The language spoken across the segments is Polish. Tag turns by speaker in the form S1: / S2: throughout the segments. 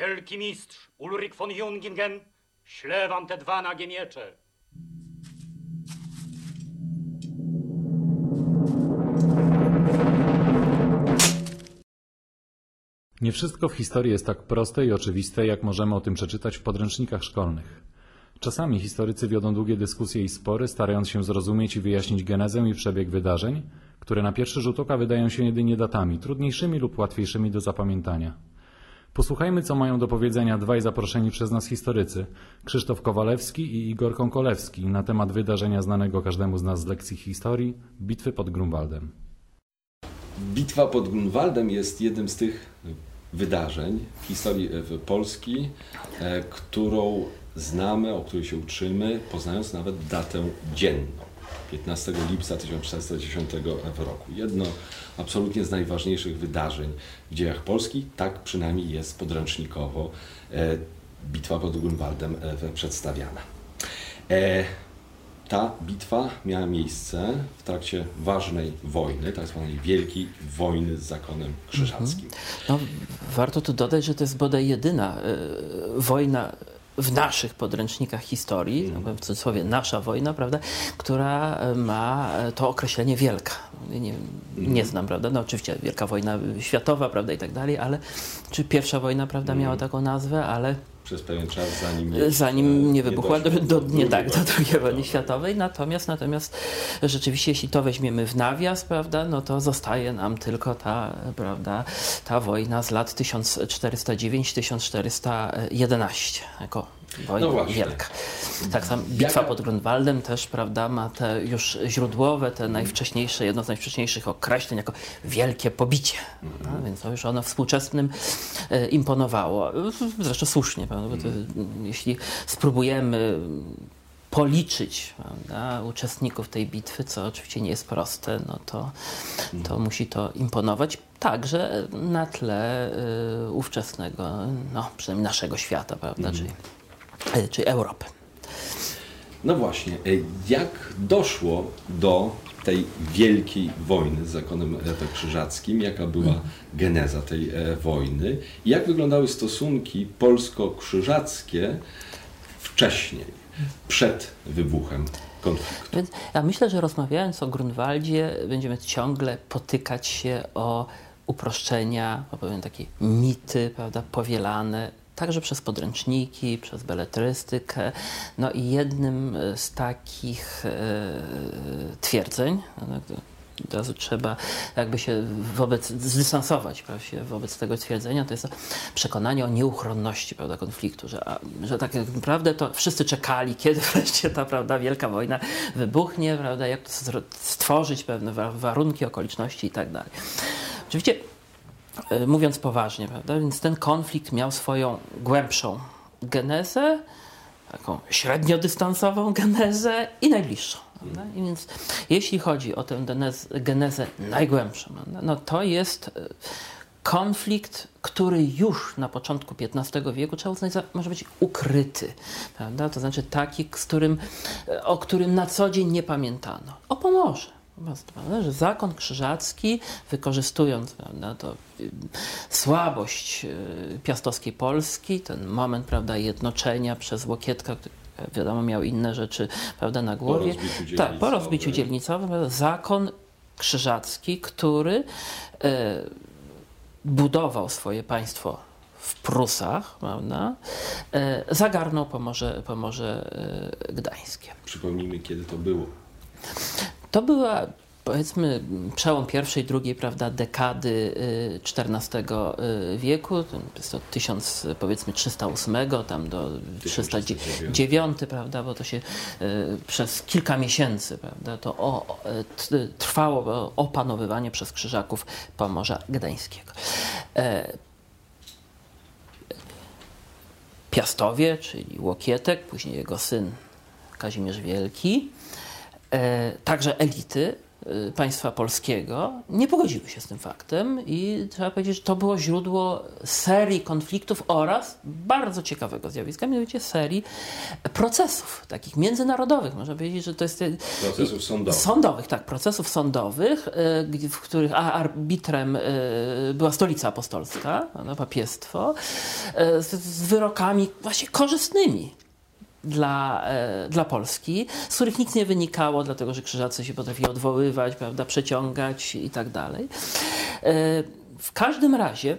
S1: Wielki mistrz Ulrich von Jungingen śle wam te dwa nagie miecze.
S2: Nie wszystko w historii jest tak proste i oczywiste, jak możemy o tym przeczytać w podręcznikach szkolnych. Czasami historycy wiodą długie dyskusje i spory, starając się zrozumieć i wyjaśnić genezę i przebieg wydarzeń, które na pierwszy rzut oka wydają się jedynie datami, trudniejszymi lub łatwiejszymi do zapamiętania. Posłuchajmy, co mają do powiedzenia dwaj zaproszeni przez nas historycy, Krzysztof Kowalewski i Igor Konkolewski, na temat wydarzenia znanego każdemu z nas z lekcji historii, bitwy pod Grunwaldem.
S3: Bitwa pod Grunwaldem jest jednym z tych wydarzeń w historii e, Polski, e, którą znamy, o której się uczymy, poznając nawet datę dzienną. 15 lipca 1410 roku. Jedno absolutnie z najważniejszych wydarzeń w dziejach Polski, tak przynajmniej jest podręcznikowo e, bitwa pod Grunwaldem przedstawiana. Ta bitwa miała miejsce w trakcie ważnej wojny, tak zwanej Wielkiej Wojny z Zakonem Krzyżackim. Mhm.
S4: No, warto tu dodać, że to jest bodaj jedyna y, wojna w naszych podręcznikach historii, mm. w cudzysłowie nasza wojna, prawda, która e, ma to określenie wielka. Nie, nie znam, prawda, no oczywiście Wielka Wojna Światowa, prawda, i tak dalej, ale czy pierwsza wojna, prawda, miała mm. taką nazwę, ale
S3: przez pewien czas, zanim nie,
S4: zanim nie wybuchła, nie, do, do, nie tak, do II wojny światowej. Natomiast, natomiast rzeczywiście, jeśli to weźmiemy w nawias, prawda, no to zostaje nam tylko ta, prawda, ta wojna z lat 1409-1411 jako wojna no wielka. Tak samo bitwa pod Grunwaldem też, prawda, ma te już źródłowe, te najwcześniejsze, jedno z najwcześniejszych określeń jako wielkie pobicie. Mhm. No, więc to już ono współczesnym e, imponowało. Zresztą słusznie, prawda, to, mhm. jeśli spróbujemy policzyć prawda, uczestników tej bitwy, co oczywiście nie jest proste, no to, to mhm. musi to imponować także na tle y, ówczesnego, no przynajmniej naszego świata, prawda, mm. czyli czy Europy.
S3: No właśnie, e, jak doszło do tej wielkiej wojny z zakonem krzyżackim, jaka była geneza tej e, wojny jak wyglądały stosunki polsko-krzyżackie wcześniej, przed wybuchem konfliktu.
S4: Więc ja myślę, że rozmawiając o Grunwaldzie będziemy ciągle potykać się o uproszczenia, opowiem takie mity, prawda, powielane, także przez podręczniki, przez beletrystykę. No i jednym z takich e, twierdzeń, no, od razu trzeba jakby się wobec, zdystansować się wobec tego twierdzenia, to jest przekonanie o nieuchronności prawda, konfliktu, że, że tak naprawdę to wszyscy czekali, kiedy wreszcie ta prawda, wielka wojna wybuchnie, prawda, jak stworzyć pewne warunki, okoliczności i tak dalej. Oczywiście E, mówiąc poważnie, prawda? Więc ten konflikt miał swoją głębszą genezę, taką średniodystansową genezę i najbliższą. I więc jeśli chodzi o tę genezę najgłębszą, no to jest e, konflikt, który już na początku XV wieku trzeba uznać za, może być ukryty, prawda? To znaczy taki, z którym, e, o którym na co dzień nie pamiętano. O Pomorze prawda, że zakon krzyżacki, wykorzystując prawda, to słabość y, piastowskiej Polski, ten moment prawda, jednoczenia przez Łokietka, który wiadomo miał inne rzeczy prawda, na głowie. Po rozbiciu tak, po rozbiciu dzielnicowym, zakon krzyżacki, który y, budował swoje państwo w Prusach, prawda, zagarnął Pomorze, Pomorze Gdańskie.
S3: Przypomnijmy, kiedy to było.
S4: To była powiedzmy przełom pierwszej, drugiej prawda, dekady XIV y, y, wieku, jest to 1000 powiedzmy 308 tam do 309, prawda, bo to się y, przez kilka miesięcy prawda, to o, trwało opanowywanie przez krzyżaków Pomorza Gdańskiego. E, Piastowie, czyli Łokietek, później jego syn Kazimierz Wielki, E, także elity państwa polskiego nie pogodziły się z tym faktem i trzeba powiedzieć, że to było źródło serii konfliktów oraz bardzo ciekawego zjawiska, mianowicie serii procesów takich międzynarodowych. Można powiedzieć, że to jest...
S3: Procesów sądowych.
S4: Sądowych, tak, procesów sądowych, y, w których arbitrem y, była stolica apostolska, no, papiestwo, y, z wyrokami właśnie korzystnymi dla, e, dla Polski, z których nic nie wynikało, dlatego że krzyżacy się potrafili odwoływać, prawda, przeciągać i tak dalej. E, W każdym razie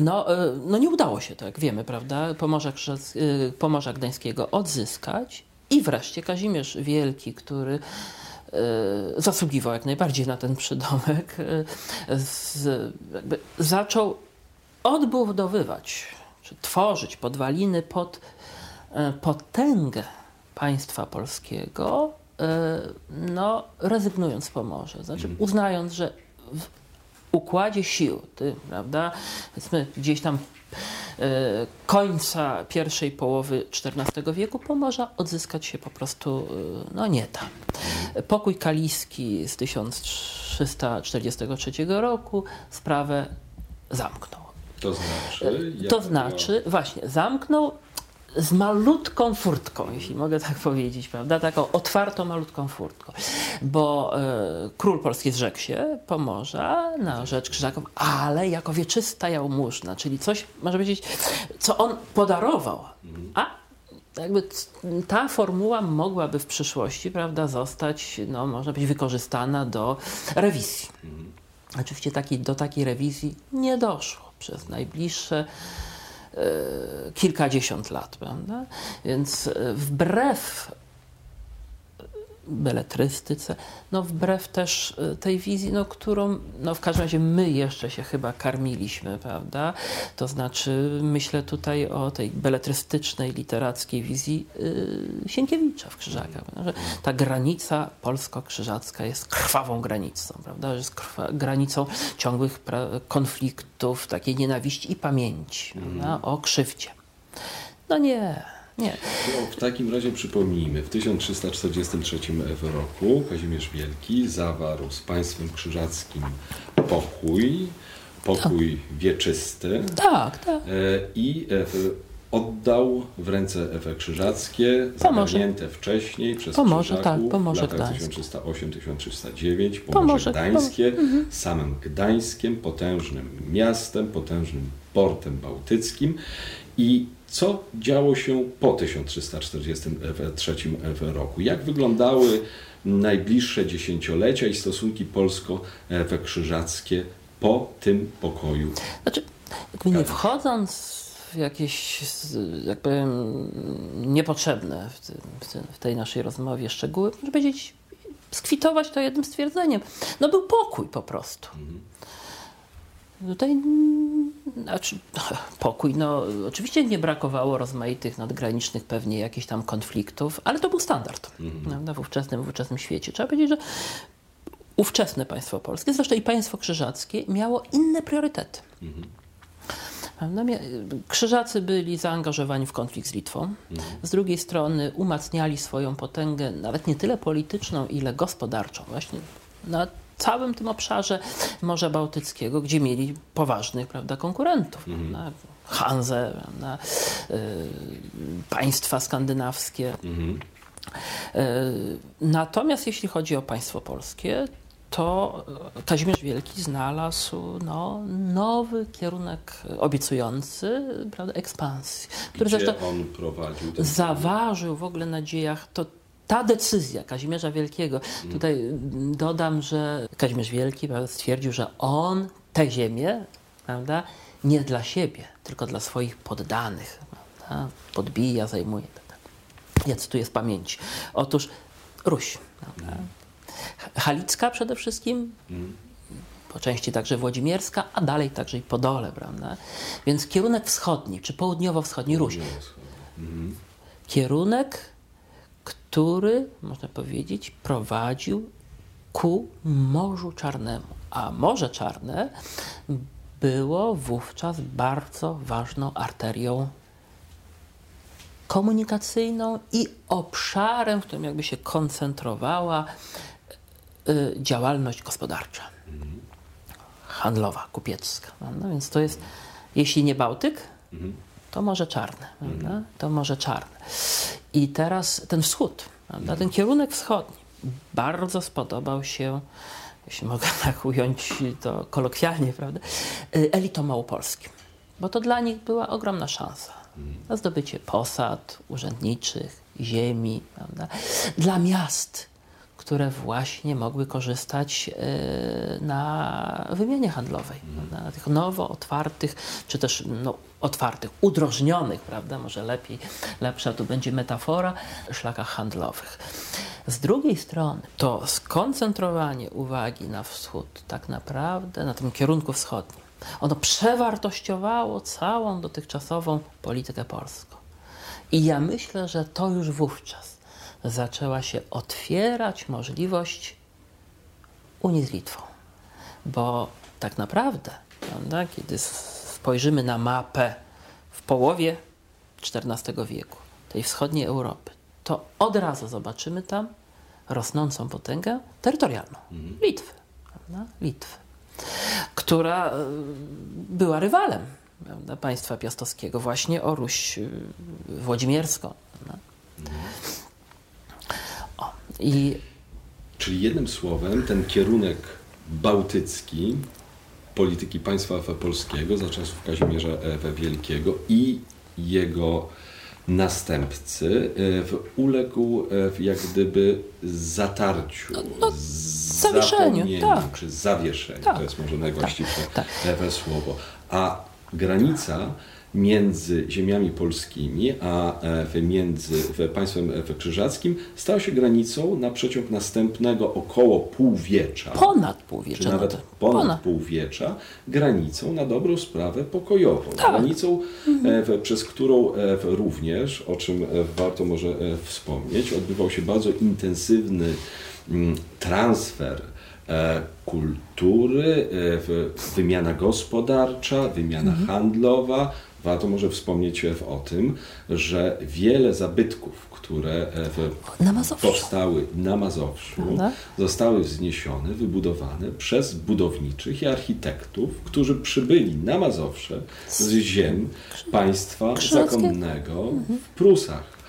S4: no, e, no nie udało się to, jak wiemy, prawda, Pomorza, Pomorza Gdańskiego odzyskać i wreszcie Kazimierz Wielki, który zasługiwał jak najbardziej na ten przydomek, z, zaczął odbudowywać, czy tworzyć podwaliny pod potęgę państwa polskiego, e, no, rezygnując z Pomorza. Znaczy uznając, że w układzie sił, ty, prawda, powiedzmy gdzieś tam e, końca pierwszej połowy XIV wieku Pomorza odzyskać się po prostu e, no, nie da. Pokój kaliski z 1343 roku sprawę zamknął.
S3: To znaczy...
S4: To znaczy, właśnie, zamknął z malutką furtką, jeśli mogę tak powiedzieć, prawda? Taką otwartą, malutką furtką. Bo e, król polski zrzekł się Pomorza na rzecz Krzyżaków, ale jako wieczysta jałmużna, czyli coś, można powiedzieć, co on podarował. A jakby ta formuła mogłaby w przyszłości, prawda, zostać, no, można być wykorzystana do rewizji. Oczywiście taki, do takiej rewizji nie doszło przez najbliższe kilkadziesiąt lat, prawda? Więc e, wbrew beletrystyce, no wbrew też e, tej wizji, no, którą no, w każdym razie my jeszcze się chyba karmiliśmy, prawda? To znaczy myślę tutaj o tej beletrystycznej, literackiej wizji yy, Sienkiewicza w Krzyżakach, prawda? że ta granica polsko-krzyżacka jest krwawą granicą, prawda? Że jest krwa, granicą ciągłych pra- konfliktów, takiej nienawiści i pamięci prawda? o krzywdzie. No nie, nie.
S3: No, w takim razie przypomnijmy, w 1343 roku Kazimierz Wielki zawarł z państwem krzyżackim pokój, pokój wieczysty.
S4: Tak, tak.
S3: e, i e, oddał w ręce Ewe Krzyżackie, zagarnięte wcześniej przez
S4: Pomorze,
S3: Krzyżaków
S4: tak, Pomorze
S3: w latach
S4: Gdańskie.
S3: 1308-1309, Pomorze
S4: Pomorze,
S3: Gdańskie, samym Gdańskiem, potężnym miastem, potężnym portem bałtyckim. I co działo się po 1343 roku? Jak wyglądały najbliższe dziesięciolecia i stosunki polsko-krzyżackie po tym pokoju?
S4: Znaczy, jakby nie wchodząc w jakieś, z- jak powiem, niepotrzebne w, tym, w, tej naszej rozmowie szczegóły, można powiedzieć, skwitować to jednym stwierdzeniem. No był pokój po prostu. Tutaj, mm, znaczy, pokój, no oczywiście nie brakowało rozmaitych nadgranicznych pewnie jakichś tam konfliktów, ale to był standard prawda, w, ówczesnym, w ówczesnym świecie. Trzeba powiedzieć, że ówczesne państwo polskie, zresztą i państwo krzyżackie, miało inne priorytety. Mia- Krzyżacy byli zaangażowani w konflikt z Litwą. Z drugiej strony umacniali swoją potęgę nawet nie tyle polityczną, ile gospodarczą. Właśnie na całym tym obszarze Morza Bałtyckiego, gdzie mieli poważnych prawda, konkurentów. Prawda? Hanzę, prawda? y, państwa skandynawskie. E, Natomiast jeśli chodzi o państwo polskie, to e, Kazimierz Wielki znalazł no, nowy kierunek obiecujący prawda, ekspansji, który
S3: Gdzie
S4: zresztą
S3: on prowadził
S4: zaważył w ogóle na dziejach. To ta decyzja Kazimierza Wielkiego, tutaj mm, dodam, że Kazimierz Wielki stwierdził, że on tę ziemię prawda, nie dla siebie, tylko dla swoich poddanych prawda, podbija, zajmuje. Ja cytuję z pamięci. Otóż Ruś. Prawda? Halicka przede wszystkim, po części także Włodzimierska, a dalej także i Podole. Prawda? Więc kierunek wschodni, czy południowo-wschodni Ruś. Kierunek, który, można powiedzieć, prowadził ku Morzu Czarnemu. A Morze Czarne było wówczas bardzo ważną arterią komunikacyjną i obszarem, w którym jakby się koncentrowała y, działalność gospodarcza, handlowa, kupiecka. No więc to jest, jeśli nie Bałtyk, to Morze Czarne. To Morze Czarne. I teraz ten wschód, prawda? ten kierunek wschodni bardzo spodobał się, jeśli mogę tak ująć to kolokwialnie, prawda, y, elitom małopolskim. Bo to dla nich była ogromna szansa na zdobycie posad urzędniczych, ziemi, prawda? dla miast, które właśnie mogły korzystać y, na wymianie handlowej, prawda? na tych nowo otwartych, czy też no, otwartych, udrożnionych, prawda? może lepiej, lepsza tu będzie metafora, szlakach handlowych. Z drugiej strony to skoncentrowanie uwagi na wschód, tak naprawdę na tym kierunku wschodnim, ono przewartościowało całą dotychczasową politykę polską. I ja myślę, że to już wówczas zaczęła się otwierać możliwość Unii z Litwą. Bo tak naprawdę, prawda, kiedy spojrzymy na mapę w połowie XIV wieku, tej wschodniej Europy, to od razu zobaczymy tam rosnącą potęgę terytorialną Litwy. Prawda? Litwy, która y, była rywalem prawda, państwa piastowskiego, właśnie o Ruś y, Włodzimierską. Prawda? I
S3: Czyli jednym słowem ten kierunek bałtycki polityki państwa polskiego za czasów Kazimierza Ewe Wielkiego i jego następcy e, uległ e, jak gdyby zatarciu,
S4: no, zawieszeniu,
S3: zapomnieniu,
S4: tak.
S3: czy zawieszeniu,
S4: Tak.
S3: to jest może najwłaściwsze
S4: tak.
S3: e, słowo. A granica między ziemiami polskimi, a e, między państwem e, krzyżackim stała się granicą na przeciąg następnego około półwiecza
S4: ponad
S3: czy
S4: półwiecza.
S3: nawet
S4: no to-
S3: ponad, półwiecza, granicą na dobrą sprawę pokojową.
S4: Tak.
S3: Granicą, w, przez którą również, o czym warto może wspomnieć, odbywał się bardzo intensywny mm, transfer kultury, wymiana gospodarcza, wymiana
S4: Mhm.
S3: handlowa. Warto może wspomnieć o tym, że wiele zabytków, które e,
S4: Na
S3: powstały na Mazowszu,
S4: Prawda?
S3: zostały wzniesione, wybudowane przez budowniczych i architektów, którzy przybyli na Mazowsze z ziem państwa zakonnego w Prusach.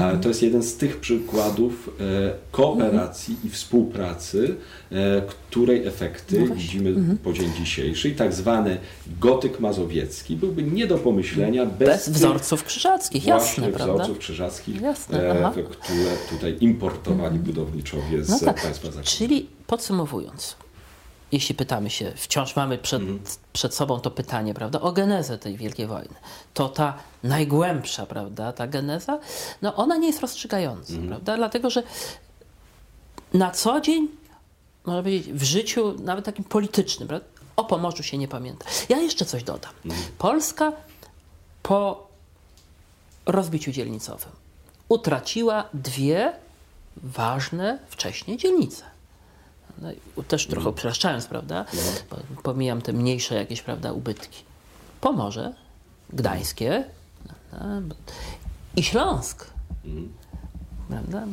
S3: A To jest jeden z tych przykładów e, kooperacji i współpracy, e, której efekty widzimy po dzień dzisiejszy. I tak zwany gotyk mazowiecki byłby nie do pomyślenia bez,
S4: Bez wzorców krzyżackich, jasne, prawda?
S3: wzorców krzyżackich,
S4: Jasne,
S3: e,
S4: aha.
S3: które tutaj importowali budowniczowie z
S4: No tak,
S3: państwa zakonnego.
S4: czyli podsumowując, jeśli pytamy się, wciąż mamy przed, przed sobą to pytanie, prawda, o genezę tej Wielkiej Wojny, to ta najgłębsza, prawda, ta geneza, no ona nie jest rozstrzygająca, prawda, dlatego, że na co dzień, można powiedzieć, w życiu nawet takim politycznym, prawda, o Pomorzu się nie pamięta. Ja jeszcze coś dodam. Polska po rozbiciu dzielnicowym utraciła dwie ważne wcześniej dzielnice. No, też trochę upraszczając, prawda? Bo Pomijam te mniejsze jakieś, prawda, ubytki. Pomorze, Gdańskie prawda? i Śląsk. Prawda?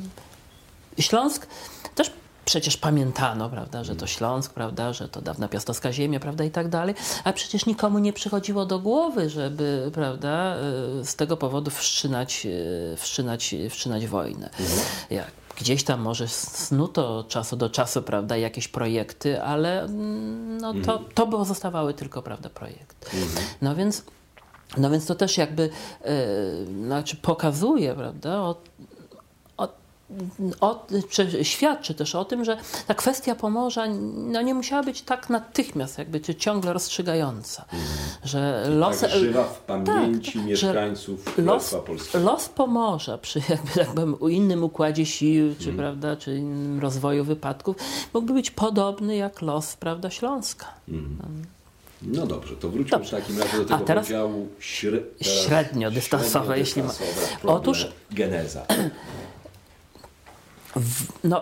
S4: Śląsk też przecież pamiętano, prawda, że to Śląsk, prawda, że to dawna piastowska ziemia, prawda, i tak dalej, a przecież nikomu nie przychodziło do głowy, żeby, prawda, y, z tego powodu wszczynać, y, wszczynać, wszczynać wojnę. Jak gdzieś tam może snuto od czasu do czasu, prawda, jakieś projekty, ale mm, no, to, to było, zostawały tylko, prawda, projekty. No więc no więc to też jakby e, znaczy pokazuje, prawda, o, o, o, czy świadczy też o tym, że ta kwestia Pomorza no, nie musiała być tak natychmiast jakby czy ciągle rozstrzygająca. Że los,
S3: tak żywa w pamięci
S4: tak,
S3: mieszkańców
S4: los,
S3: Polskiego.
S4: los Pomorza przy jakby tak u innym układzie sił, czy, prawda, czy innym rozwoju wypadków mógłby być podobny jak los prawda, Śląska.
S3: No dobrze, to wróćmy
S4: Dobrze.
S3: w takim razie do tego
S4: teraz
S3: podziału śre, teraz
S4: średniodystansowe, jeśli ma- Otóż-
S3: problem, geneza.
S4: no,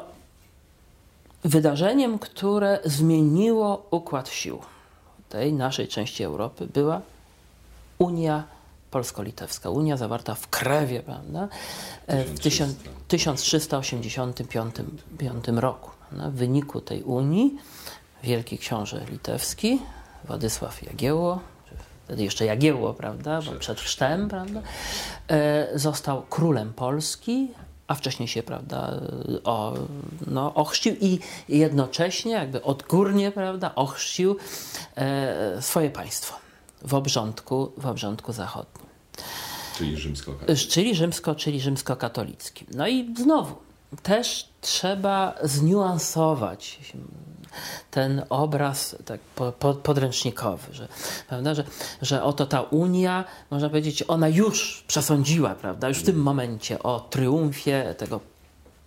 S4: wydarzeniem, które zmieniło układ sił tej naszej części Europy była Unia Polsko-Litewska Unia zawarta w Krewie, prawda? E, W 1000 1385 roku. prawda? W wyniku tej Unii Wielki Książę Litewski, Władysław Jagiełło, wtedy jeszcze Jagiełło, prawda, bo przed chrztem, prawda, e, został królem Polski, a wcześniej się, prawda, o, no, ochrzcił i jednocześnie, jakby odgórnie, prawda, ochrzcił e, swoje państwo w obrządku, w obrządku zachodnim.
S3: Czyli rzymsko
S4: Czyli rzymsko, czyli rzymskokatolicki. No i znowu, też trzeba zniuansować ten obraz tak po, po, podręcznikowy, że, prawda, że, że oto ta Unia, można powiedzieć, ona już przesądziła, prawda, już w tym momencie o triumfie tego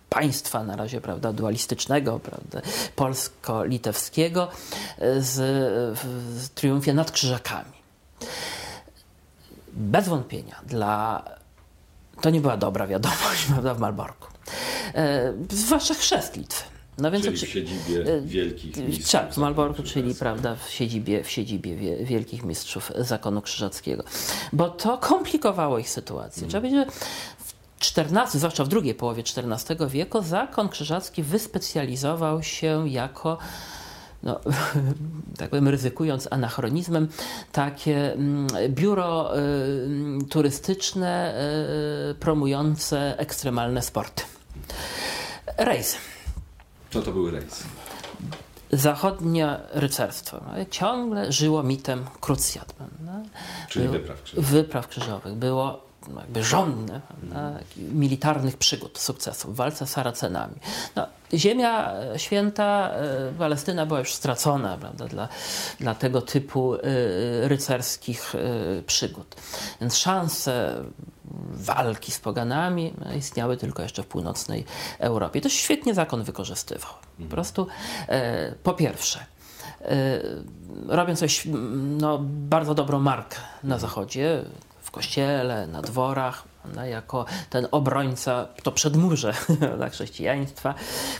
S4: państwa na razie prawda, dualistycznego, prawda, polsko-litewskiego z, z triumfie nad Krzyżakami bez wątpienia dla. To nie była dobra wiadomość prawda, w Malborku. E, zwłaszcza chrzest Litwy. No więc
S3: Czyli
S4: oczy-
S3: w siedzibie
S4: e,
S3: wielkich mistrzów
S4: Tak, w Malborku,
S3: zakonu
S4: czyli
S3: krzyżackiego.
S4: prawda, w siedzibie, w siedzibie wie- wielkich mistrzów zakonu krzyżackiego. Bo to komplikowało ich sytuację. Trzeba powiedzieć, że w XIV, zwłaszcza w drugiej połowie XIV wieku, zakon krzyżacki wyspecjalizował się jako no, tak powiem, ryzykując anachronizmem, takie mm, biuro y, turystyczne y, promujące ekstremalne sporty. Rejs.
S3: Co to były rejsy?
S4: Zachodnie rycerstwo no, ciągle żyło mitem krucjat. prawda?
S3: Czyli wypraw krzyżowych.
S4: Wypraw krzyżowych. Było no, jakby prawda, takich militarnych przygód, sukcesów w walce z Saracenami. No, ziemia święta, e, Palestyna była już stracona prawda, dla, dla tego typu e, rycerskich e, przygód. Więc szanse walki z poganami no, istniały tylko jeszcze w północnej Europie. To świetnie zakon wykorzystywał. Po prostu e, po pierwsze, robią coś no, bardzo dobrą markę na zachodzie, w kościele, na dworach, no, jako ten obrońca, to przedmurze dla chrześcijaństwa,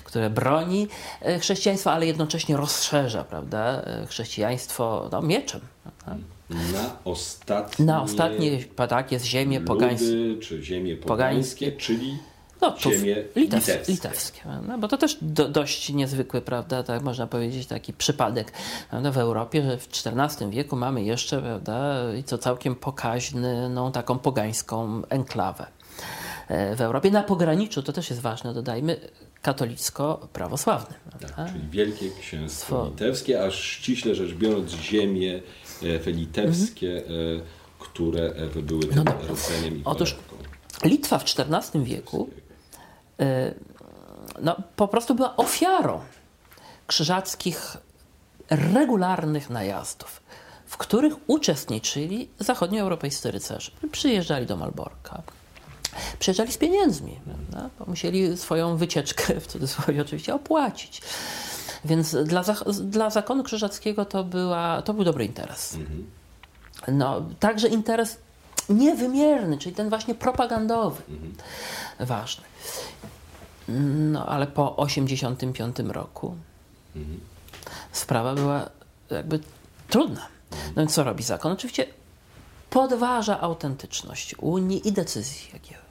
S4: które broni e, chrześcijaństwa, ale jednocześnie rozszerza prawda, e, chrześcijaństwo no, mieczem. prawda.
S3: Na ostatnie,
S4: Na ostatnie, tak, jest ziemie pogańskie.
S3: czy ziemie pogańskie,
S4: Pogańskie.
S3: czyli
S4: No,
S3: ziemie
S4: litew,
S3: litewskie.
S4: litewskie. no, bo to też do, dość niezwykły, prawda, tak można powiedzieć, taki przypadek prawda, w Europie, że w XIV wieku mamy jeszcze, prawda, i co całkiem pokaźny, no, taką pogańską enklawę e, w Europie. Na pograniczu, to też jest ważne, dodajmy, katolicko-prawosławny.
S3: Tak, czyli Wielkie Księstwo Litewskie, a ściśle rzecz biorąc ziemie e, litewskie, e, które e, były tym rdzeniem i
S4: Mhm. No Otóż. Litwa w XIV wieku no, po prostu była ofiarą krzyżackich regularnych najazdów, w których uczestniczyli zachodnioeuropejscy rycerze. Przyjeżdżali do Malborka, przyjeżdżali z pieniędzmi, prawda? bo musieli swoją wycieczkę, w cudzysłowie oczywiście, opłacić. Więc dla, dla zakonu krzyżackiego to, była, to był dobry interes. No, także interes niewymierny, czyli ten właśnie propagandowy, ważny. No, ale po 85 roku sprawa była jakby trudna. No więc co robi zakon? Oczywiście podważa autentyczność Unii i decyzji Jagieły.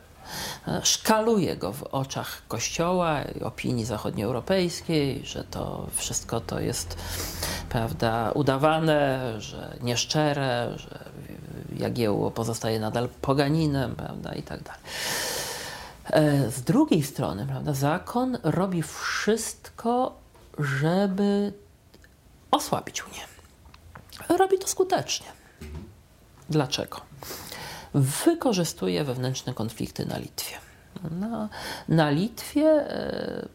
S4: Szkaluje go w oczach Kościoła i opinii zachodnioeuropejskiej, że to wszystko to jest prawda, udawane, że nieszczere, że Jagiełło pozostaje nadal poganinem prawda, i tak dalej. E, Z drugiej strony, prawda, zakon robi wszystko, żeby osłabić Unię. Robi to skutecznie. Dlaczego? Wykorzystuje wewnętrzne konflikty na Litwie. No, na Litwie e,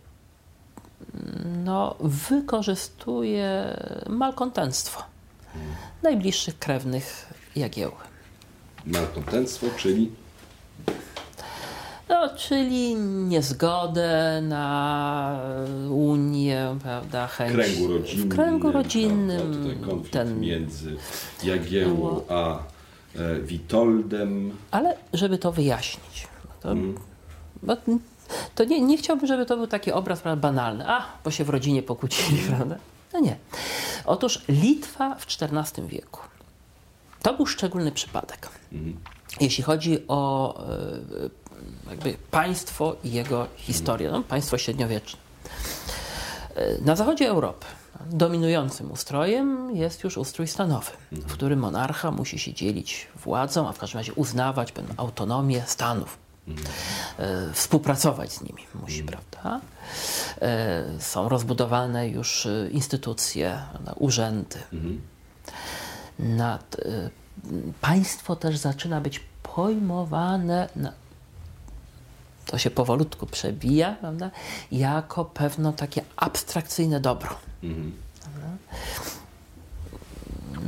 S4: no, wykorzystuje malkontentstwo najbliższych krewnych Jagieły.
S3: Malkontentstwo, czyli
S4: No, czyli niezgodę na Unię, prawda, chęć
S3: kręgu rodzinnym.
S4: w kręgu rodzinnym,
S3: konflikt
S4: ten,
S3: między Jagiełą a e, Witoldem.
S4: ale żeby to wyjaśnić, to,
S3: Mm.
S4: bo to nie, nie chciałbym, żeby to był taki obraz prawda, banalny, a, bo się w rodzinie pokłócili, prawda? No nie. Otóż Litwa w XIV wieku to był szczególny przypadek. Jeśli chodzi o e, państwo i jego historię, no, państwo średniowieczne. E, Na zachodzie Europy dominującym ustrojem jest już ustrój stanowy, w którym monarcha musi się dzielić władzą, a w każdym razie uznawać pewną autonomię stanów. E, współpracować z nimi musi, prawda? Są rozbudowane już instytucje, urzędy. Nad, e, państwo też zaczyna być pojmowane, na, to się powolutku przebija, prawda, jako pewno takie abstrakcyjne dobro.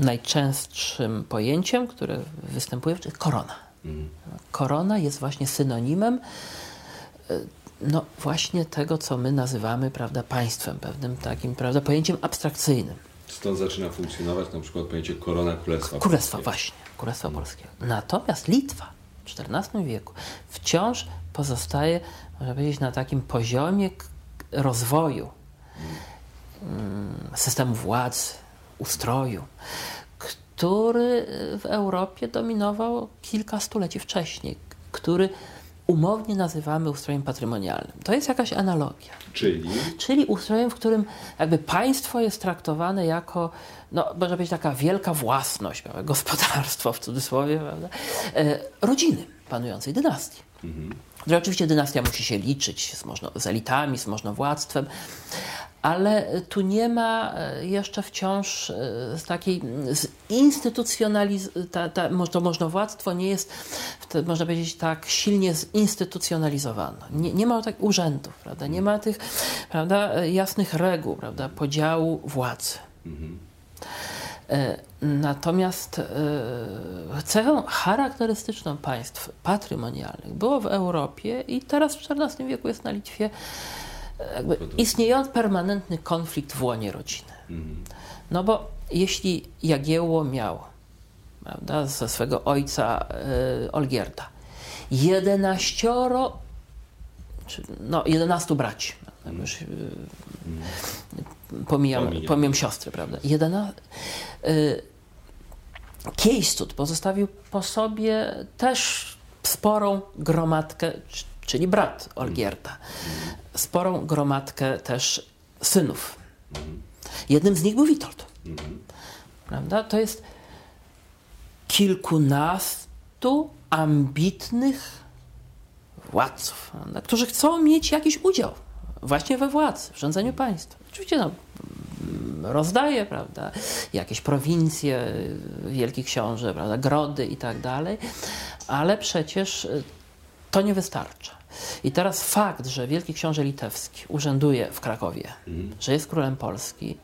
S4: Najczęstszym pojęciem, które występuje, to jest korona. Korona jest właśnie synonimem e, no właśnie tego, co my nazywamy prawda, państwem, pewnym takim prawda, pojęciem abstrakcyjnym.
S3: Stąd zaczyna funkcjonować na przykład pojęcie korona królestwa.
S4: Królestwa, właśnie, Królestwa Polskiego. Natomiast Litwa w XIV wieku wciąż pozostaje, można powiedzieć, na takim poziomie rozwoju mm, systemu władzy, ustroju, który w Europie dominował kilka stuleci wcześniej, który umownie nazywamy ustrojem patrymonialnym. To jest jakaś analogia
S3: Czyli
S4: czyli ustrojem, w którym jakby państwo jest traktowane jako, no, może być taka wielka własność, prawda? gospodarstwo w cudzysłowie, prawda? E, rodziny panującej dynastii. Że oczywiście dynastia musi się liczyć z, można, z elitami, z możnowładztwem, ale tu nie ma e, jeszcze wciąż e, takiej zinstytucjonaliz... Ta, ta, to możnowładztwo nie jest, można powiedzieć, tak silnie zinstytucjonalizowane. Nie, nie ma tak urzędów, prawda? nie ma tych prawda, e, jasnych reguł prawda, podziału władzy. E, Natomiast e, cechą charakterystyczną państw patrymonialnych było w Europie i teraz w XIV wieku jest na Litwie e, jakby istniejący permanentny konflikt w łonie rodziny. No bo jeśli Jagiełło miał prawda, ze swego ojca e, Olgierda 11, czy, no 11 braci, już, e, pomijam,
S3: Pomijam.
S4: pomijam siostry, prawda? Jedena, y, Kiejstud pozostawił po sobie też sporą gromadkę, czyli brat Olgierda, sporą gromadkę też synów. Jednym z nich był Witold. Prawda? To jest kilkunastu ambitnych władców, prawda, którzy chcą mieć jakiś udział właśnie we władzy, w rządzeniu państwem. Oczywiście no, mm, rozdaje, prawda, jakieś prowincje, y, wielki książę, prawda, grody i tak dalej, ale przecież y, to nie wystarcza. I teraz fakt, że wielki książę litewski urzęduje w Krakowie, że jest królem Polski,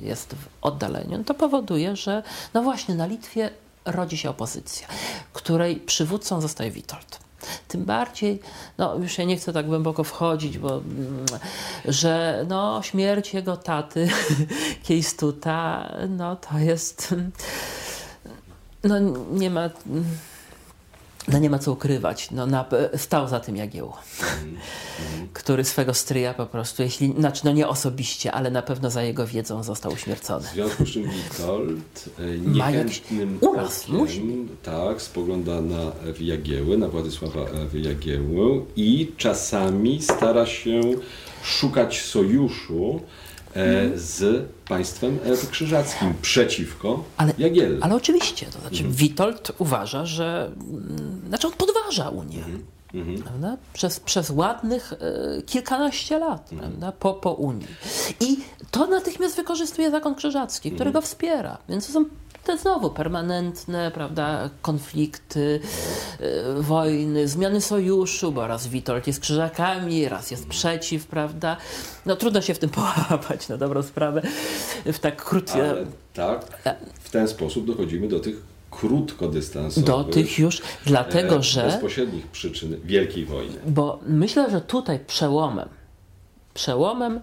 S4: jest w oddaleniu, to powoduje, że no właśnie na Litwie rodzi się opozycja, której przywódcą zostaje Witold. Tym bardziej, no już ja nie chcę tak głęboko wchodzić, bo mm, że no, śmierć jego taty, Kiejstuta, no to jest, no nie ma, no nie ma co ukrywać, no, na, stał za tym Jagiełło który swego stryja po prostu, jeśli, znaczy no nie osobiście, ale na pewno za jego wiedzą został uśmiercony.
S3: w związku z czym Witold e, niechętnym
S4: uraz,
S3: okiem, tak, spogląda na Ewy Jagieły, na Władysława Ewy Jagiełły i czasami stara się szukać sojuszu e, z państwem Ewy Krzyżackim przeciwko
S4: Ale-. Ale oczywiście, to znaczy Witold uważa, że, mm, znaczy on podważa Unię. Prawda? Przez, przez ładnych e, kilkanaście lat prawda? Po, po Unii. I to natychmiast wykorzystuje zakon krzyżacki, który go wspiera. Więc to są te znowu permanentne prawda, konflikty, e, wojny, zmiany sojuszu, bo raz Witold jest krzyżakami, raz jest przeciw, prawda? No trudno się w tym połapać na dobrą sprawę w tak krótkim...
S3: Tak, w ten sposób dochodzimy do tych krótkodystansowych,
S4: Do tych już, dlatego
S3: e,
S4: że...
S3: bezpośrednich przyczyn Wielkiej Wojny.
S4: Bo myślę, że tutaj przełomem, przełomem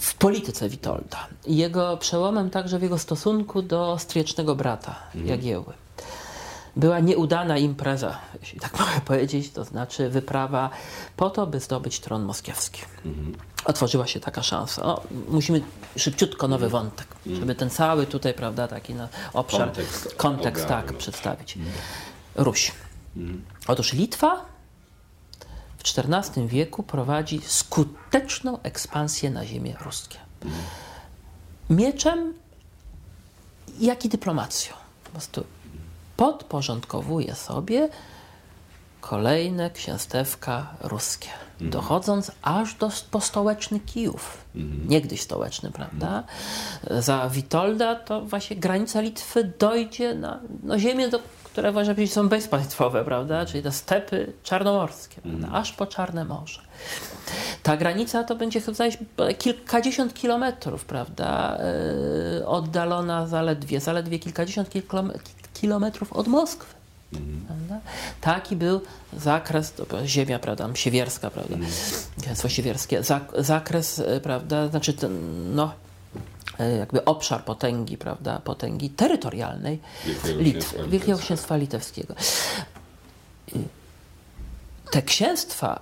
S4: w polityce Witolda. Jego przełomem także w jego stosunku do striecznego brata Jagieły była nieudana impreza, jeśli tak mogę powiedzieć, to znaczy wyprawa po to, by zdobyć tron moskiewski. Otworzyła się taka szansa. O, musimy szybciutko nowy wątek, żeby ten cały tutaj, prawda, taki na obszar,
S3: Kontekst
S4: kontekst tak, przedstawić. Ruś. Otóż Litwa w XIV wieku prowadzi skuteczną ekspansję na ziemię ruskie. Mieczem, jak i dyplomacją. Po prostu podporządkowuje sobie kolejne księstewka ruskie, dochodząc aż do postołeczny Kijów. Niegdyś stołeczny, prawda? Za Witolda to właśnie granica Litwy dojdzie na no, ziemię, do, które można powiedzieć są bezpaństwowe, prawda? Czyli te stepy czarnomorskie, prawda? aż po Czarne Morze. Ta granica to będzie chyba kilkadziesiąt kilometrów, prawda? Yy, oddalona zaledwie, zaledwie kilkadziesiąt kilome- kilometrów od Moskwy. Prawda? Taki był zakres, to była ziemia, prawda, siewierska, prawda, księstwo siewierskie, zak, zakres, e, prawda, znaczy ten, no, jakby obszar potęgi, prawda, potęgi terytorialnej Litwy,
S3: Księstwa
S4: Wielkiego
S3: Litewskiego.
S4: Księstwa Litewskiego. I Te księstwa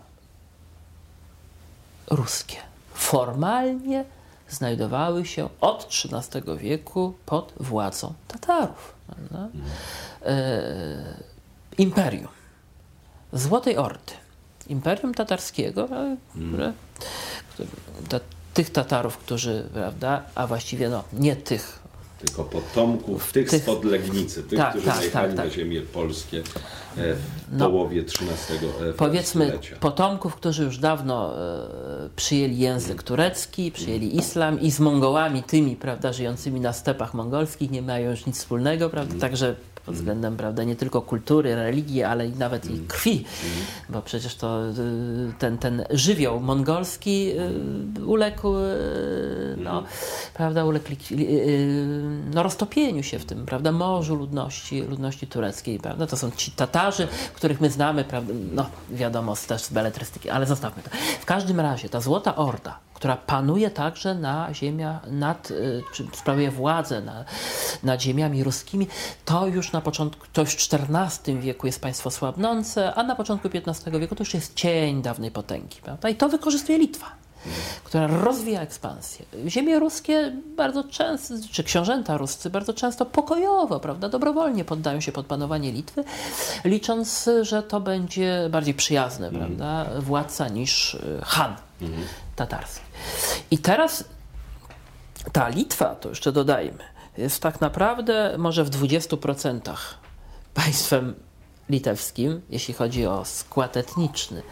S4: ruskie formalnie znajdowały się od XIII wieku pod władzą Tatarów. prawda? E, imperium Złotej Ordy, Imperium Tatarskiego, e, które, tych Tatarów, którzy, prawda, a właściwie no, nie tych,
S3: Tylko potomków tych,
S4: Tych-
S3: z Podlegnicy, tych,
S4: Tak,
S3: którzy
S4: tak,
S3: najechali
S4: tak,
S3: na
S4: tak.
S3: ziemię polskie e, w
S4: No.
S3: połowie XIII e,
S4: powiedzmy potomków, którzy już dawno e, przyjęli język turecki, przyjęli islam i z Mongołami, tymi, prawda, żyjącymi na stepach mongolskich nie mają już nic wspólnego, prawda, także pod względem, prawda, nie tylko kultury, religii, ale i nawet i krwi, bo przecież to y, ten, ten żywioł mongolski y, uległ, y, no, prawda, uległ no, roztopieniu się w tym, prawda, morzu ludności, ludności tureckiej, prawda, to są ci Tatarzy, których my znamy, prawda, no, wiadomo, też z beletrystyki, ale zostawmy to. W każdym razie ta Złota Orda, która panuje także na ziemia, nad, y, czy sprawuje władzę na, nad ziemiami ruskimi, to już na początku, to już w XIV wieku jest państwo słabnące, a na początku XV wieku to już jest cień dawnej potęgi. Prawda? I to wykorzystuje Litwa, która rozwija ekspansję. Ziemie ruskie bardzo często, czy książęta ruscy bardzo często pokojowo, prawda, dobrowolnie poddają się pod panowanie Litwy, licząc, że to będzie bardziej przyjazny, prawda, władca niż y, Tatarski. I teraz ta Litwa, to jeszcze dodajmy, jest tak naprawdę może w 20% państwem litewskim, jeśli chodzi o skład etniczny.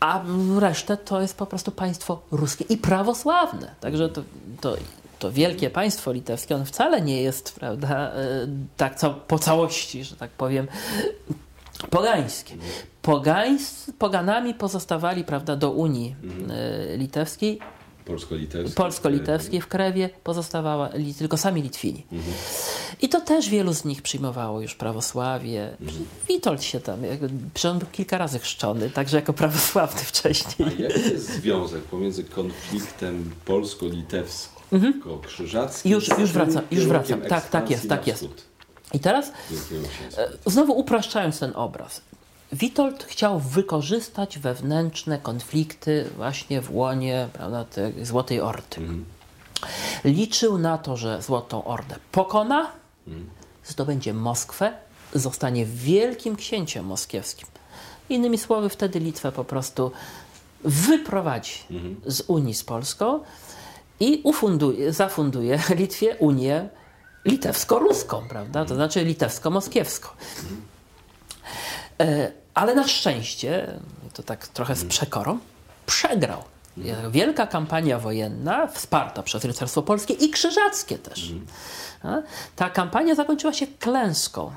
S4: A resztę to jest po prostu państwo ruskie i prawosławne. Także to, to, to wielkie państwo litewskie, ono wcale nie jest, prawda, e, tak po całości, że tak powiem, pogańskie. Pogańs, poganami pozostawali, prawda, do Unii e, Litewskiej
S3: Polsko-litewski.
S4: polsko-litewskiej w Krewie pozostawała li, tylko sami Litwini. I to też wielu z nich przyjmowało już prawosławie. Witold się tam, on był kilka razy chrzczony, także jako prawosławny wcześniej.
S3: A jaki jest związek pomiędzy konfliktem polsko-litewsko-krzyżackim
S4: Już- już
S3: z tym
S4: wracam, już wracam. Tak, tak jest, tak jest. I teraz
S3: Księstwa?
S4: Znowu upraszczając ten obraz. Witold chciał wykorzystać wewnętrzne konflikty właśnie w łonie prawda, tej Złotej Ordy. Liczył na to, że Złotą Ordę pokona, zdobędzie Moskwę, zostanie wielkim księciem moskiewskim. Innymi słowy, wtedy Litwę po prostu wyprowadzi z Unii z Polską i ufunduje, zafunduje Litwie Unię litewsko-ruską, prawda? To znaczy litewsko-moskiewską. E, Ale na szczęście, to tak trochę z przekorą, przegrał. Wielka kampania wojenna, wsparta przez rycerstwo polskie i krzyżackie też. A? Ta kampania zakończyła się klęską.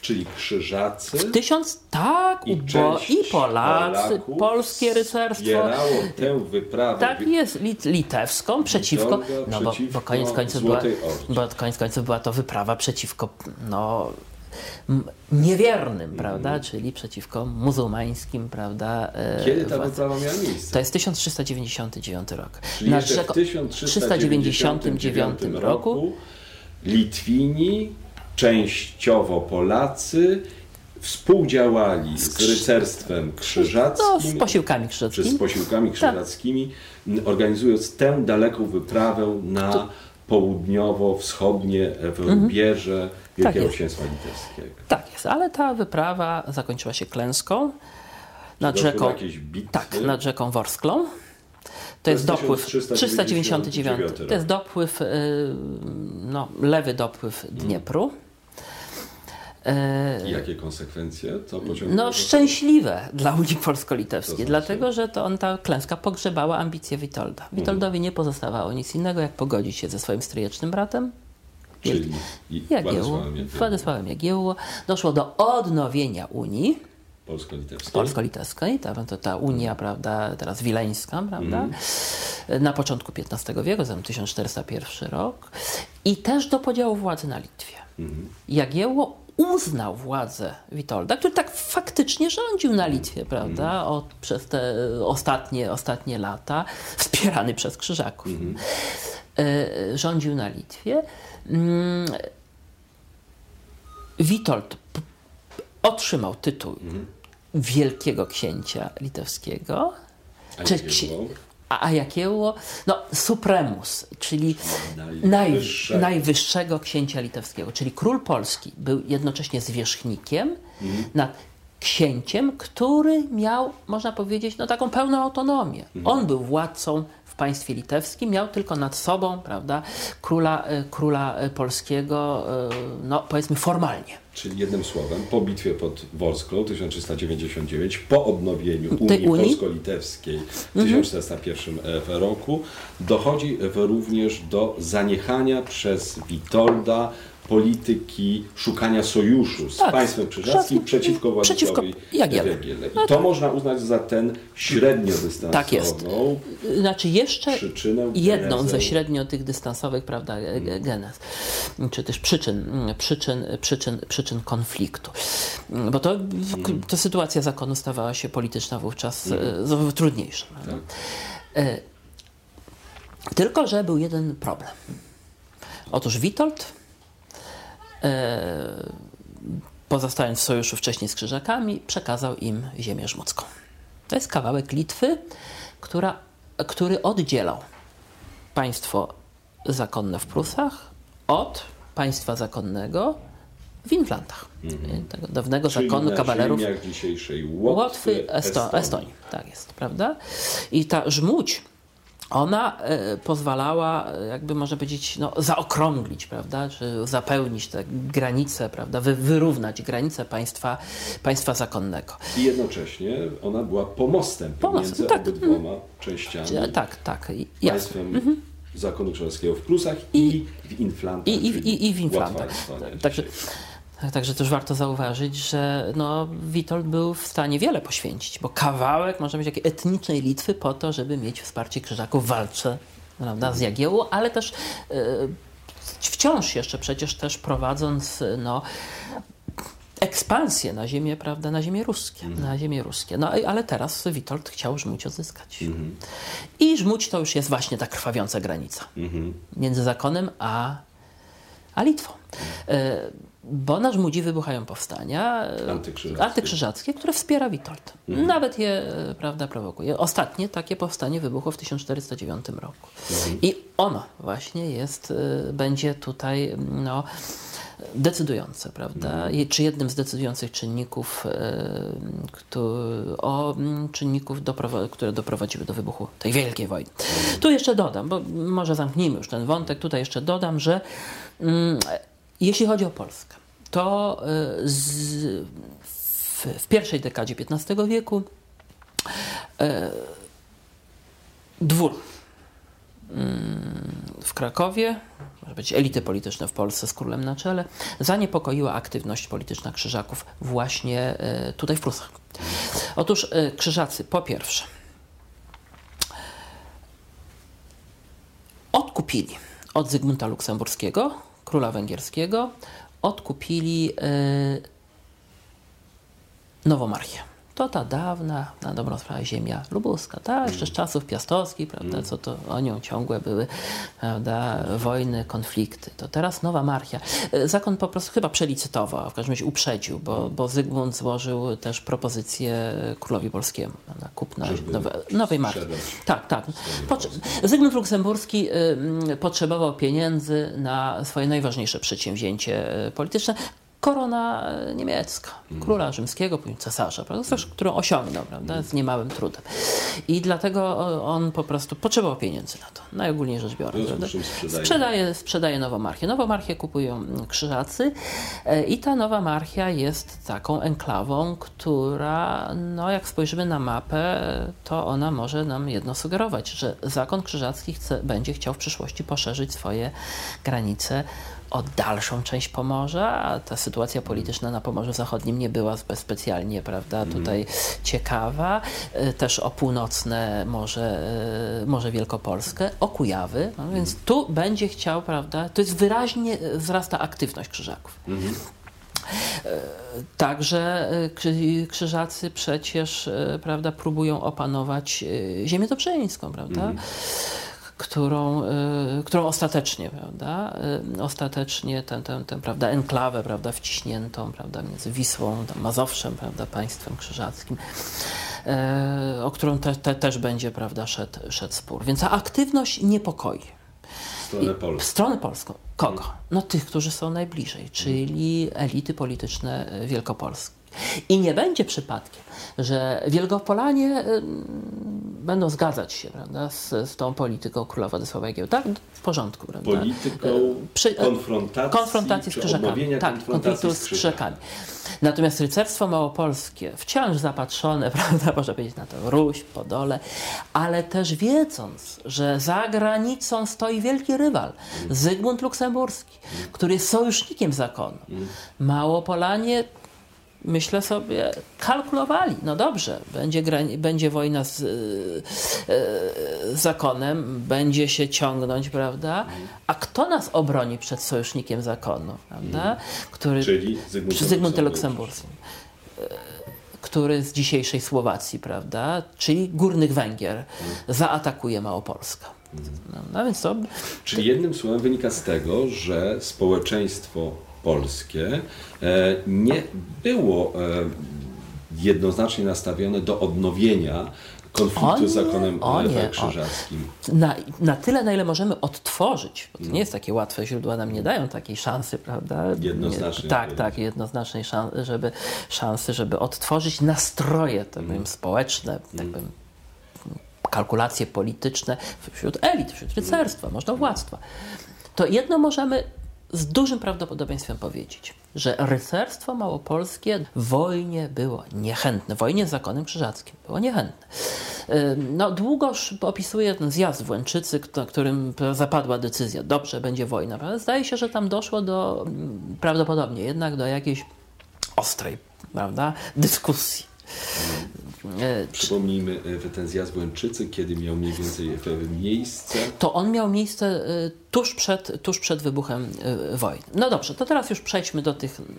S3: Czyli krzyżacy
S4: Tysiąc, tak,
S3: i,
S4: bo i Polacy, polskie rycerstwo.
S3: tę wyprawę
S4: Tak jest, lit, litewską przeciwko, no bo, bo koniec końców była, bo koniec końców była to wyprawa przeciwko no, niewiernym, prawda, czyli przeciwko muzułmańskim, prawda. e,
S3: Kiedy ta
S4: władz-
S3: wyprawa miała miejsce?
S4: To jest 1399 rok.
S3: Czyli
S4: Na
S3: jeszcze w
S4: rzeko-
S3: 1399 roku Litwini częściowo Polacy współdziałali z rycerstwem krzyżackim.
S4: No, z posiłkami krzyżackimi.
S3: Czy z posiłkami krzyżackimi, m, organizując tę daleką wyprawę na południowo-wschodnie rubieże Wielkiego
S4: jest.
S3: Księstwa Litewskiego.
S4: Tak jest, ale ta wyprawa zakończyła się klęską nad rzeką. Tak, nad rzeką Worsklą. To jest
S3: jest
S4: dopływ
S3: 1399
S4: 399. To jest dopływ, y, no, lewy dopływ Dniepru.
S3: I jakie konsekwencje to pociągnęło?
S4: No, szczęśliwe dla Unii
S3: To
S4: Polsko-Litewskiej,
S3: znaczy?
S4: dlatego że to on, ta klęska pogrzebała ambicje Witolda. Witoldowi nie pozostawało nic innego, jak pogodzić się ze swoim stryjecznym bratem,
S3: Czyli
S4: Jagiełło,
S3: Władysławem Jagiełło.
S4: Doszło do odnowienia Unii
S3: polsko-litewskiej.
S4: polsko-litewskiej, ta, to ta Unia, prawda, teraz wileńska, prawda, na początku XV wieku, zatem 1401 rok i też do podziału władzy na Litwie. Jagiełło uznał władzę Witolda, który tak faktycznie rządził na Litwie, prawda, od, przez te ostatnie, ostatnie lata, wspierany przez Krzyżaków. E, rządził na Litwie. Mm, Witold otrzymał tytuł wielkiego księcia litewskiego,
S3: A
S4: czy? A, a Jakiełło, no supremus, czyli
S3: Najwyższego.
S4: najwyższego. księcia litewskiego, czyli król polski był jednocześnie zwierzchnikiem nad księciem, który miał, można powiedzieć, no taką pełną autonomię. On był władcą państwie litewskim, miał tylko nad sobą, prawda, króla, e, króla e, polskiego, e, no powiedzmy formalnie.
S3: Czyli jednym słowem, po bitwie pod Worsklą 1399, po odnowieniu Unii
S4: Unii?
S3: Polsko-Litewskiej w 1401 roku, dochodzi również do zaniechania przez Witolda polityki szukania sojuszu z
S4: Tak,
S3: państwem krzyżackim przeciwko Władysławowi
S4: Jagielle.
S3: Jagielle.
S4: No
S3: I to można uznać za ten średniodystansową
S4: Tak jest. Znaczy jeszcze
S3: przyczynę,
S4: jedną
S3: genezę.
S4: ze średnio tych dystansowych, prawda, ge- ge- genez, czy też przyczyn, mm, przyczyn, przyczyn, przyczyn konfliktu. Mm, Bo to, to sytuacja zakonu stawała się polityczna wówczas e, trudniejsza. prawda? E, Tylko, że był jeden problem. Otóż Witold, e, pozostając w sojuszu wcześniej z Krzyżakami, przekazał im ziemię żmudzką. To jest kawałek Litwy, która, który oddzielał państwo zakonne w Prusach od państwa zakonnego w Inflantach. Tego dawnego
S3: Czyli
S4: zakonu kawalerów
S3: Łotwy,
S4: Łotwy, Esto-
S3: Estonii.
S4: Estonii. Tak jest, prawda? I ta żmudź, ona e, pozwalała, e, jakby można powiedzieć, no, zaokrąglić, prawda? Czy zapełnić te granice, prawda? Wy, wyrównać granice państwa, państwa zakonnego.
S3: I jednocześnie ona była pomostem
S4: Pomostem,
S3: pomiędzy
S4: tak.
S3: obydwoma częściami.
S4: E, Tak, tak, i- jasne.
S3: państwem zakonu krzyżackiego w Prusach i, w Inflantach.
S4: I, i, i, i w Inflantach.
S3: Estonia
S4: Także, tak, także też warto zauważyć, że no, Witold był w stanie wiele poświęcić, bo kawałek, można powiedzieć, takiej etnicznej Litwy po to, żeby mieć wsparcie Krzyżaków w walce prawda, z Jagiełło, ale też e, wciąż jeszcze przecież też prowadząc no, ekspansję na ziemię, prawda, na ziemię ruskie, na ziemię ruskie. No ale teraz Witold chciał Żmudź odzyskać. I Żmudź to już jest właśnie ta krwawiąca granica między zakonem a, a Litwą. E, Bo na Żmudzi wybuchają powstania e,
S3: Antykrzyżackie.
S4: antykrzyżackie, które wspiera Witold. Nawet je e, prawda, prowokuje. Ostatnie takie powstanie wybuchło w 1409 roku. I ono właśnie jest, e, będzie tutaj no, decydujące, prawda? I- Czy jednym z decydujących czynników, o czynników, które doprowadziły do wybuchu tej wielkiej wojny. Tu jeszcze dodam, bo może zamknijmy już ten wątek, tutaj jeszcze dodam, że mm, jeśli chodzi o Polskę, to e, z, w, w pierwszej dekadzie XV wieku e, dwór w Krakowie, może być elity polityczne w Polsce z królem na czele, zaniepokoiła aktywność polityczna Krzyżaków właśnie tutaj w Prusach. Otóż Krzyżacy po pierwsze odkupili od Zygmunta Luksemburskiego, króla węgierskiego, odkupili e, Nowomarchię. To ta dawna, na dobrą sprawę, ziemia lubuska, tak, jeszcze z czasów piastowskich, prawda, co to o nią ciągłe były, prawda, wojny, konflikty. To teraz nowa marchia. E, Zakon po prostu chyba przelicytował, a w każdym razie uprzedził, bo, bo Zygmunt złożył też propozycję królowi polskiemu na kupna nowe, nowej marki. Tak, tak. Potrze- Zygmunt Luksemburski y, mm, potrzebował pieniędzy na swoje najważniejsze przedsięwzięcie y, polityczne. Korona y, niemiecka, króla rzymskiego, później cesarza, prawda? Coś, którą osiągnął prawda? z niemałym trudem. I dlatego o, on po prostu potrzebował pieniędzy na to, najogólniej rzecz biorąc. Prawda?
S3: czym sprzedaje.
S4: Sprzedaje, nową marchię. Nową marchię kupują mm, krzyżacy e, i ta nowa marchia jest taką enklawą, która, no jak spojrzymy na mapę, to ona może nam jedno sugerować, że zakon krzyżacki chce, będzie chciał w przyszłości poszerzyć swoje granice o dalszą część Pomorza, a ta sytuacja polityczna na Pomorzu Zachodnim nie była specjalnie, prawda, tutaj ciekawa. E, Też o północne Morze, e, Morze Wielkopolskie, o Kujawy, no więc tu będzie chciał, prawda, to jest wyraźnie e, wzrasta aktywność krzyżaków. E, Także krzy- krzyżacy przecież prawda, próbują opanować ziemię dobrzeńską, prawda? Którą, e, którą ostatecznie, prawda, e, ostatecznie tę, tę, tę prawda, enklawę prawda, wciśniętą prawda, między Wisłą, Mazowszem, prawda, państwem krzyżackim, e, o którą te, te, też będzie prawda, szedł, szedł spór. Więc ta aktywność niepokoi.
S3: W stronę
S4: W
S3: Polski.
S4: stronę polską. Kogo? No tych, którzy są najbliżej, czyli elity polityczne Wielkopolski. I nie będzie przypadkiem, że Wielkopolanie ym, będą zgadzać się prawda, z, z tą polityką króla Władysława Jagiełły. Tak, w porządku. Prawda?
S3: Polityką
S4: E, przy- e,
S3: konfrontacji,
S4: konfrontacji z krzyżakami. Tak, konfliktu
S3: z
S4: z krzyżakami. Natomiast rycerstwo małopolskie, wciąż zapatrzone, prawda, można powiedzieć na to Ruś, Podole, ale też wiedząc, że za granicą stoi wielki rywal, Zygmunt Luksemburski, który jest sojusznikiem zakonu. Małopolanie myślę sobie, kalkulowali, no dobrze, będzie, będzie wojna z, e, e, zakonem, będzie się ciągnąć, prawda? A kto nas obroni przed sojusznikiem zakonu, prawda? Który,
S3: Czyli Zygmuntem
S4: Zygmuntem
S3: Luksemburskim.
S4: E, który z dzisiejszej Słowacji, prawda, czyli Górnych Węgier, zaatakuje Małopolskę. No, no więc to
S3: Czyli jednym słowem wynika z tego, że społeczeństwo polskie e, nie było e, jednoznacznie nastawione do odnowienia konfliktu
S4: nie,
S3: z zakonem e,
S4: o-
S3: krzyżackim.
S4: na, na tyle, na ile możemy odtworzyć, bo to nie jest takie łatwe, źródła nam nie dają takiej szansy, prawda?
S3: Jednoznacznej
S4: Nie, tak,
S3: odpowiedzi.
S4: tak, jednoznacznej szansy, żeby, szansy, żeby odtworzyć nastroje tak powiem, społeczne, tak powiem, kalkulacje polityczne wśród elit, wśród rycerstwa, można władztwa. To jedno możemy z dużym prawdopodobieństwem powiedzieć, że rycerstwo małopolskie w wojnie było niechętne, w wojnie z zakonem krzyżackim było niechętne. No, długoż opisuje ten zjazd w Łęczycy, którym zapadła decyzja, dobrze, będzie wojna. prawda? Zdaje się, że tam doszło do, mm, prawdopodobnie jednak do jakiejś ostrej, prawda, dyskusji. E,
S3: Przypomnijmy e, ten zjazd w Łęczycy, kiedy miał mniej więcej e, miejsce.
S4: to on miał miejsce y, tuż przed, tuż przed wybuchem wojny. No dobrze, to teraz już przejdźmy do tych mm,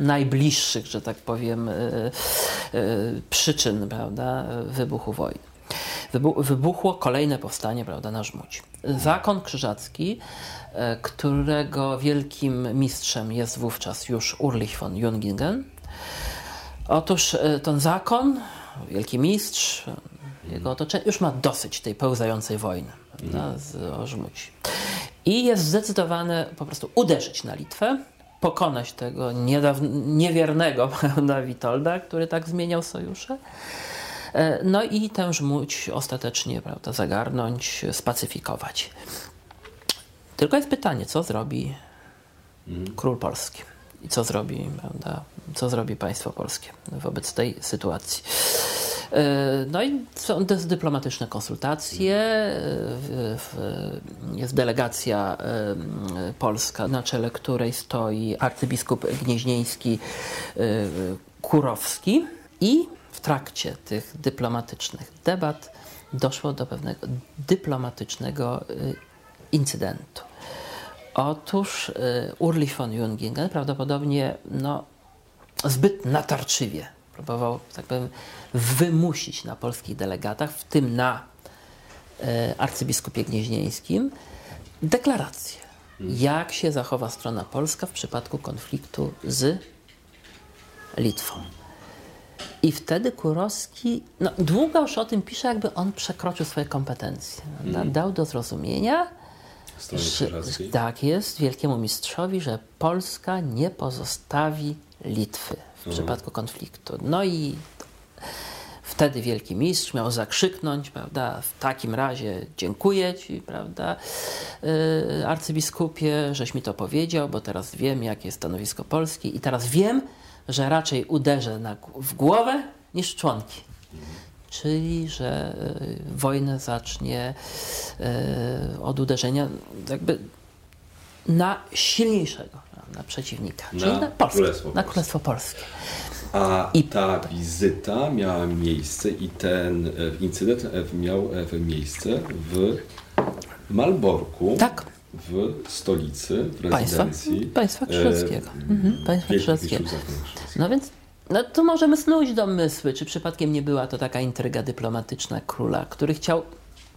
S4: najbliższych, że tak powiem, przyczyn prawda, wybuchu wojny. Wybu- wybuchło kolejne powstanie prawda, na Żmudzi. Zakon krzyżacki, e, którego wielkim mistrzem jest wówczas już Urlich von Jungingen, Otóż e, ten zakon, wielki mistrz, e, jego otoczenie już ma dosyć tej pełzającej wojny prawda, z Ożmuci. I jest zdecydowane po prostu uderzyć na Litwę, pokonać tego niewiernego prawda, Witolda, który tak zmieniał sojusze. E, No i tę Żmudź ostatecznie prawda, zagarnąć, spacyfikować. Tylko jest pytanie, co zrobi król polski i co zrobi, prawda, co zrobi państwo polskie wobec tej sytuacji. E, No i są dy- dyplomatyczne konsultacje, jest delegacja polska, na czele której stoi arcybiskup gnieźnieński e, Kurowski i w trakcie tych dyplomatycznych debat doszło do pewnego dyplomatycznego e, incydentu. Otóż y, Urlich von Jungingen prawdopodobnie no, zbyt natarczywie próbował, tak powiem, wymusić na polskich delegatach, w tym na e, arcybiskupie gnieźnieńskim, deklarację, jak się zachowa strona polska w przypadku konfliktu z Litwą. I wtedy Kurowski, no długo już o tym pisze, jakby on przekroczył swoje kompetencje. prawda? Dał do zrozumienia, Że, tak jest, wielkiemu mistrzowi, że Polska nie pozostawi Litwy w przypadku konfliktu. No i wtedy wielki mistrz miał zakrzyknąć, prawda, w takim razie dziękuję ci, prawda, yy, arcybiskupie, żeś mi to powiedział, bo teraz wiem, jakie jest stanowisko Polski i teraz wiem, że raczej uderzę na, w głowę niż w członki. Czyli, że y, wojnę zacznie y, od uderzenia jakby na silniejszego prawda, przeciwnika,
S3: Na
S4: czyli na Polskę,
S3: Królestwo
S4: na. Królestwo Polskie.
S3: A
S4: I-
S3: ta wizyta miała miejsce i ten e, incydent e, miał e, miejsce w Malborku,
S4: Tak.
S3: w stolicy, w
S4: Państwa,
S3: rezydencji
S4: państwa krzyżackiego.
S3: e,
S4: Mhm, państwa krzyżackiego.
S3: Mistrzów Zakonu Krzyżackiego.
S4: No więc no to możemy snuć domysły, czy przypadkiem nie była to taka intryga dyplomatyczna króla, który chciał,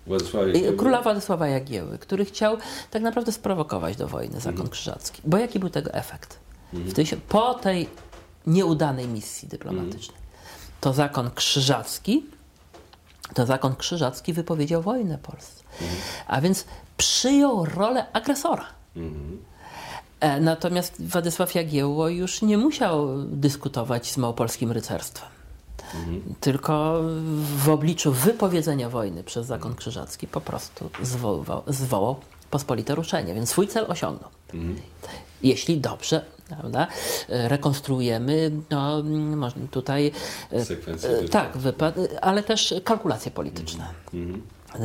S3: Władysław
S4: y, króla Władysława Jagieły, który chciał tak naprawdę sprowokować do wojny zakon
S3: Mhm.
S4: krzyżacki. Bo jaki był tego efekt? W tej, po tej nieudanej misji dyplomatycznej, to zakon krzyżacki, to zakon krzyżacki wypowiedział wojnę Polsce. A więc przyjął rolę agresora. E, Natomiast Władysław Jagiełło już nie musiał dyskutować z małopolskim rycerstwem. Tylko w obliczu wypowiedzenia wojny przez zakon krzyżacki po prostu zwoływał, zwołał pospolite ruszenie, więc swój cel osiągnął. Jeśli dobrze prawda, e, rekonstruujemy no, tutaj e,
S3: Sekwencję
S4: e, tak, wypad, ale też kalkulacje polityczne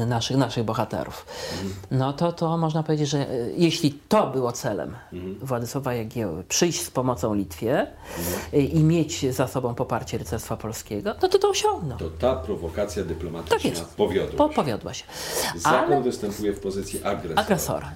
S4: naszych, naszych bohaterów. No to, to można powiedzieć, że e, jeśli to było celem Władysława Jagieły, przyjść z pomocą Litwie e, i mieć za sobą poparcie rycerstwa polskiego, no to to osiągnął.
S3: To ta prowokacja dyplomatyczna
S4: Tak jest.
S3: powiodła
S4: Po,
S3: się.
S4: powiodła się.
S3: Zakon
S4: Ale
S3: występuje w pozycji agresora.
S4: agresora.